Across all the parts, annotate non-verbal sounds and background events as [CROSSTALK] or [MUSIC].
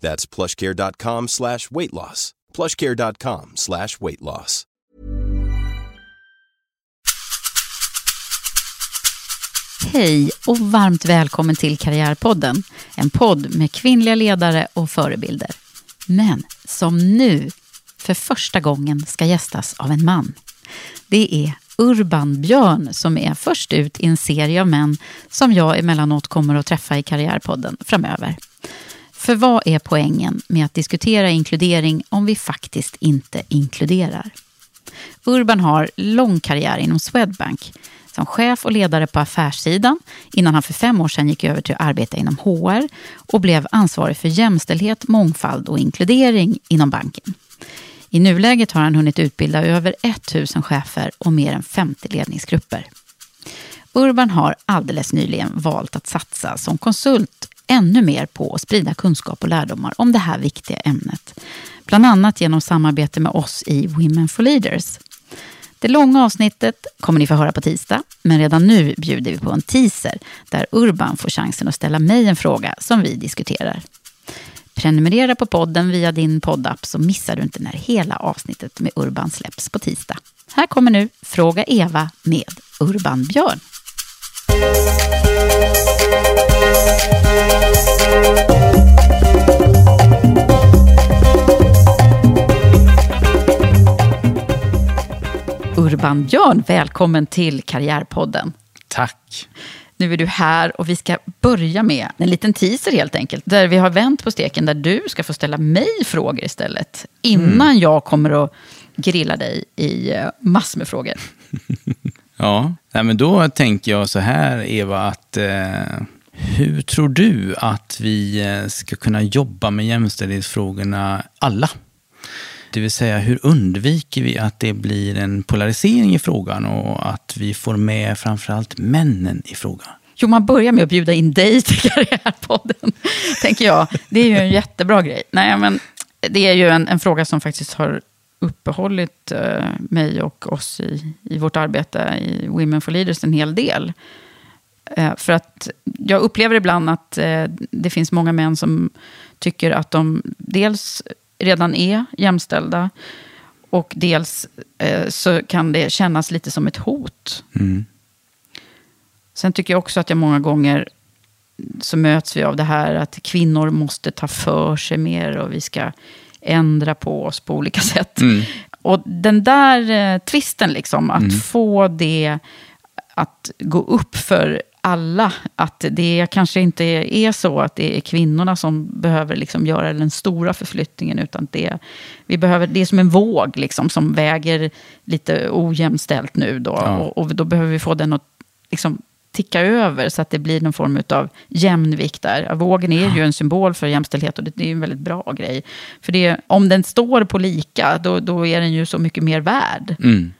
That's plushcare.com slash weight loss. plushcare.com slash weight loss. Hej och varmt välkommen till Karriärpodden. En podd med kvinnliga ledare och förebilder. Men som nu för första gången ska gästas av en man. Det är Urban Björn som är först ut i en serie av män som jag emellanåt kommer att träffa i Karriärpodden framöver. För vad är poängen med att diskutera inkludering om vi faktiskt inte inkluderar? Urban har lång karriär inom Swedbank som chef och ledare på affärssidan innan han för fem år sedan gick över till att arbeta inom HR och blev ansvarig för jämställdhet, mångfald och inkludering inom banken. I nuläget har han hunnit utbilda över 1000 chefer och mer än 50 ledningsgrupper. Urban har alldeles nyligen valt att satsa som konsult ännu mer på att sprida kunskap och lärdomar om det här viktiga ämnet. Bland annat genom samarbete med oss i Women for Leaders. Det långa avsnittet kommer ni få höra på tisdag, men redan nu bjuder vi på en teaser där Urban får chansen att ställa mig en fråga som vi diskuterar. Prenumerera på podden via din poddapp så missar du inte när hela avsnittet med Urban släpps på tisdag. Här kommer nu Fråga Eva med Urban Björn. Urban Björn, välkommen till Karriärpodden. Tack. Nu är du här och vi ska börja med en liten teaser helt enkelt. Där vi har vänt på steken där du ska få ställa mig frågor istället. Innan mm. jag kommer att grilla dig i eh, massor med frågor. [LAUGHS] ja, Nej, men då tänker jag så här Eva att eh, hur tror du att vi eh, ska kunna jobba med jämställdhetsfrågorna alla? Det vill säga, hur undviker vi att det blir en polarisering i frågan och att vi får med framförallt männen i frågan? Jo, man börjar med att bjuda in dig [LAUGHS] till Karriärpodden, tänker jag. Det är ju en jättebra grej. Nej, men det är ju en, en fråga som faktiskt har uppehållit eh, mig och oss i, i vårt arbete i Women for Leaders en hel del. Eh, för att jag upplever ibland att eh, det finns många män som tycker att de dels redan är jämställda. Och dels eh, så kan det kännas lite som ett hot. Mm. Sen tycker jag också att jag många gånger så möts vi av det här att kvinnor måste ta för sig mer och vi ska ändra på oss på olika [LAUGHS] sätt. Mm. Och den där eh, twisten, liksom, att mm. få det att gå upp för alla att det kanske inte är så att det är kvinnorna som behöver liksom göra den stora förflyttningen. Utan det, vi behöver, det är som en våg liksom, som väger lite ojämställt nu. Då, ja. och, och, då behöver vi få den att liksom, ticka över så att det blir någon form av jämvikt där. Vågen är ju en symbol för jämställdhet och det, är en väldigt bra grej. För det, om den står på lika, då, då är den ju så mycket mer värd. Mm.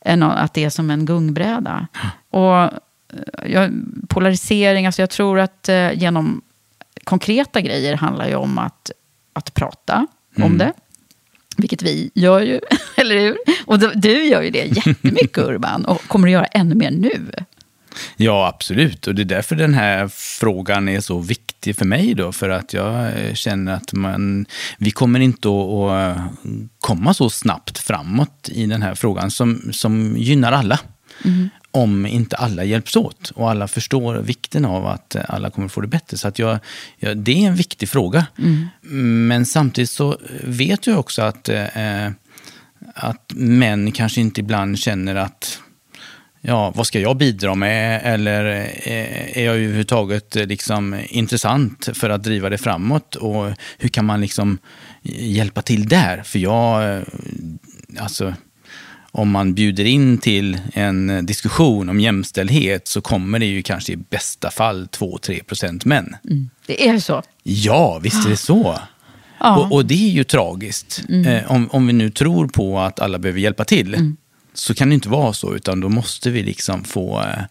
Än att det är som en gungbräda. Och polarisering, alltså jag tror att eh, genom konkreta grejer handlar ju om att, att prata mm. om det. Vilket vi gör ju, [LAUGHS] eller hur? Och du gör ju det jättemycket [LAUGHS] Urban och kommer att göra ännu mer nu. Ja, absolut. Och det är därför den här frågan är så viktig för mig. Då, för att jag känner att man, vi kommer inte att, komma så snabbt framåt i den här frågan som, som gynnar alla. Mm. Om inte alla hjälps åt och alla förstår vikten av att alla kommer få det bättre. Så att jag, ja, det är en viktig fråga. Mm. Men samtidigt så vet jag också att, eh, att män kanske inte ibland känner att ja, vad ska jag bidra med? Eller är jag överhuvudtaget liksom intressant för att driva det framåt? Och hur kan man liksom hjälpa till där? För jag, alltså, om man bjuder in till en diskussion om jämställdhet så kommer det ju kanske i bästa fall 2-3 procent män. Mm. Det är så? Ja, visst är det så. Ja. Och, och, det är ju tragiskt. Mm. Eh, om, om vi nu tror på att alla behöver hjälpa till. Mm så kan det inte vara så, utan då måste vi liksom få eh,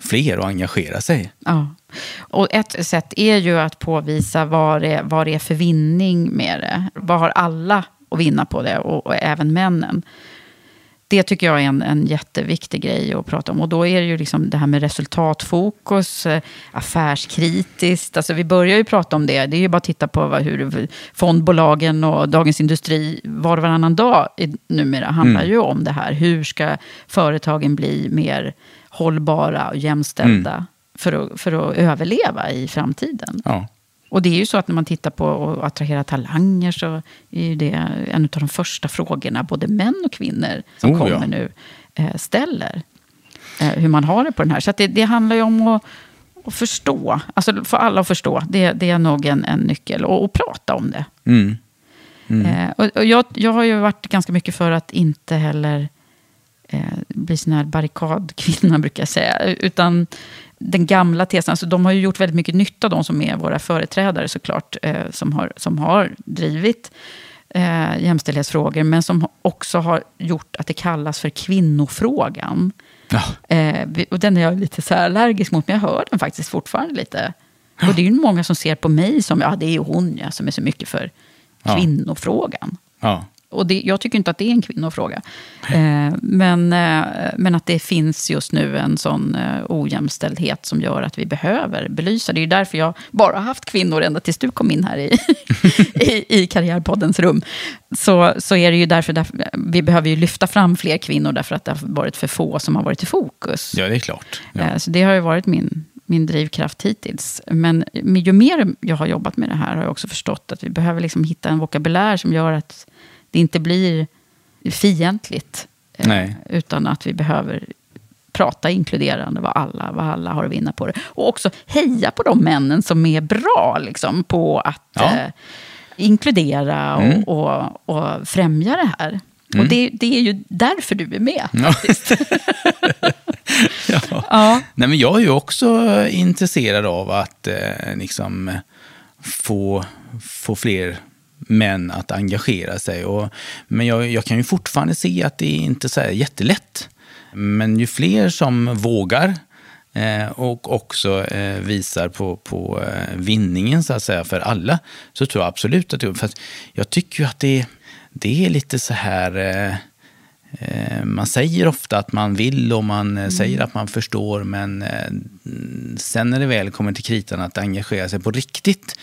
fler att engagera sig. Ja. Och ett sätt är ju att påvisa vad det, vad det är för vinning med det. Vad har alla att vinna på det, och, och även männen det tycker jag är en, en jätteviktig grej att prata om. Och då är det ju liksom det här med resultatfokus, eh, affärskritiskt. Alltså vi börjar ju prata om det. Det är ju bara att titta på vad, hur fondbolagen och Dagens Industri var och varannan dag numera handlar mm. ju om det här. Hur ska företagen bli mer hållbara och jämställda mm. för, att, för att överleva i framtiden? Ja. Och det är ju så att när man tittar på att attrahera talanger så är det en av de första frågorna både män och kvinnor som oh, kommer ja. nu eh, ställer. Eh, hur man har det på den här. Så det, det, handlar ju om att, att förstå. Alltså för alla att förstå. Det, det är nog en, en nyckel. Och, och prata om det. Mm. Mm. Eh, och, och jag, jag har ju varit ganska mycket för att inte heller eh, bli sån här barrikadkvinna, [LAUGHS] brukar jag säga. Utan den gamla tesen, alltså de har ju gjort väldigt mycket nytta, de som är våra företrädare såklart, eh, som, har, som har drivit eh, jämställdhetsfrågor, men som också har gjort att det kallas för kvinnofrågan. Ja. Eh, och den är jag lite så allergisk mot, men jag hör den faktiskt fortfarande lite. Och det är ju många som ser på mig som, ja det är hon ja, som är så mycket för kvinnofrågan. Ja. Och det, jag tycker inte att det är en kvinnofråga. Eh, men, eh, men att det finns just nu en sån eh, ojämställdhet som gör att vi behöver belysa. Det är därför jag bara har haft kvinnor ända tills du kom in här i, [LAUGHS] i, i Karriärpoddens rum. Så, så är det ju därför, därför, vi behöver ju lyfta fram fler kvinnor därför att det har varit för få som har varit i fokus. Ja, det är klart. Ja. Eh, så det har ju varit min, min drivkraft hittills. Men ju mer jag har jobbat med det här har jag också förstått att vi behöver liksom hitta en vokabulär som gör att det inte blir fientligt. Eh, Nej. Utan att vi behöver prata inkluderande vad alla, vad alla har att vinna på det. Och också heja på de männen som är bra liksom, på att ja. eh, inkludera och, mm. och, och, främja det här. Mm. Och det, det, är ju därför du är med. Ja. [LAUGHS] ja. ja. Nej, men jag är ju också intresserad av att eh, liksom, få, få fler män att engagera sig. Och, men jag, jag, kan ju fortfarande se att det är inte så jättelätt. Men ju fler som vågar eh, och också eh, visar på, på eh, vinningen så att säga för alla, så tror jag absolut att det för Jag tycker ju att det, det är lite så här eh, man säger ofta att man vill och man mm. säger att man förstår, men sen när det väl kommer till kritan att engagera sig på riktigt,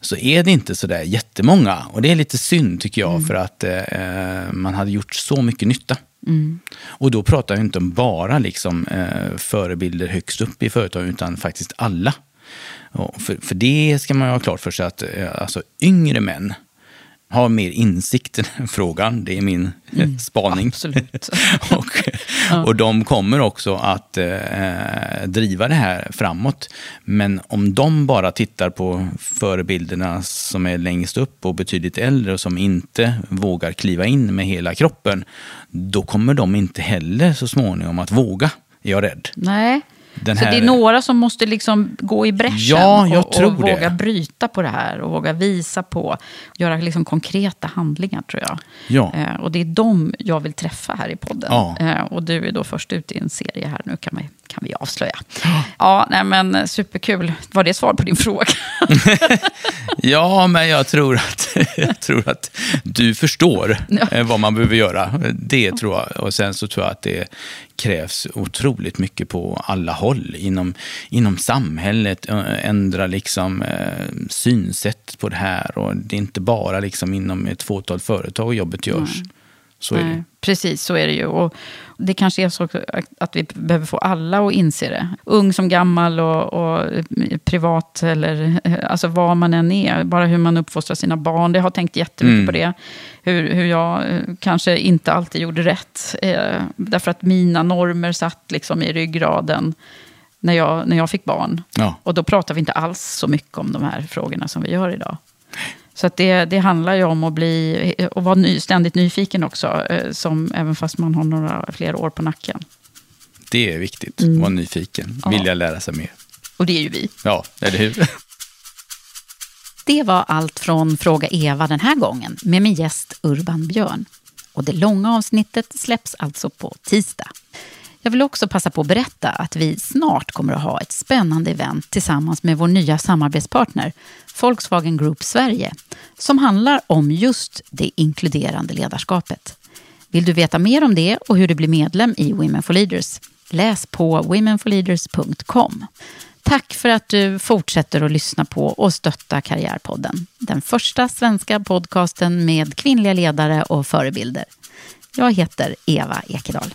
så är det inte så där jättemånga. Och det är lite synd tycker jag, mm. för att eh, man hade gjort så mycket nytta. Mm. Och då pratar jag inte om bara liksom, eh, förebilder högst upp i företaget, utan faktiskt alla. För, för det ska man ha klart för sig att eh, alltså, yngre män har mer insikt i den frågan. Det är min mm, spaning. Absolut. [LAUGHS] och, och de kommer också att eh, driva det här framåt. Men om de bara tittar på förebilderna som är längst upp och betydligt äldre och som inte vågar kliva in med hela kroppen, då kommer de inte heller så småningom att våga, är jag rädd. Nej, den så det är några som måste liksom gå i bräschen ja, och, och våga bryta på det här och våga visa på, göra liksom konkreta handlingar tror jag. Ja. Eh, och det är dem jag vill träffa här i podden. Ja. Eh, och du är då först ut i en serie här nu kan vi, kan vi avslöja. Ja, nej men superkul. Var det svar på din fråga? [LAUGHS] ja, men jag tror, att, [LAUGHS] jag tror att du förstår Ja. eh, vad man behöver göra. Det tror jag. Och sen så tror jag att det krävs otroligt mycket på alla håll. Inom, inom samhället, eh, ändra liksom, eh, synsätt på det här. Och det är inte bara liksom inom ett fåtal företag jobbet görs. Så. Nej, Precis, så är det ju. Och det kanske är så att vi behöver få alla att inse det. Ung som gammal och, och privat eller alltså vad man än är. Bara hur man uppfostrar sina barn. Det har tänkt jättemycket Mm. på det. Hur, hur jag eh, kanske inte alltid gjorde rätt. Eh, därför att mina normer satt liksom i ryggraden när jag, när jag fick barn. Ja. Och då pratar vi inte alls så mycket om de här frågorna som vi gör idag. Så att det, det handlar ju om att bli, och vara ny, ständigt nyfiken också, eh, som, även fast man har några fler år på nacken. Det är viktigt. Vara nyfiken. Mm. Ja. Vilja lära sig mer. Och det är ju vi. Ja, eller hur? [LAUGHS] Det var allt från Fråga Eva den här gången med min gäst Urban Björn. Och det långa avsnittet släpps alltså på tisdag. Jag vill också passa på att berätta att vi snart kommer att ha ett spännande event tillsammans med vår nya samarbetspartner Volkswagen Group Sverige som handlar om just det inkluderande ledarskapet. Vill du veta mer om det och hur du blir medlem i Women for Leaders? Läs på womenforleaders.com. Tack för att du fortsätter att lyssna på och stötta Karriärpodden. Den första svenska podcasten med kvinnliga ledare och förebilder. Jag heter Eva Ekedal.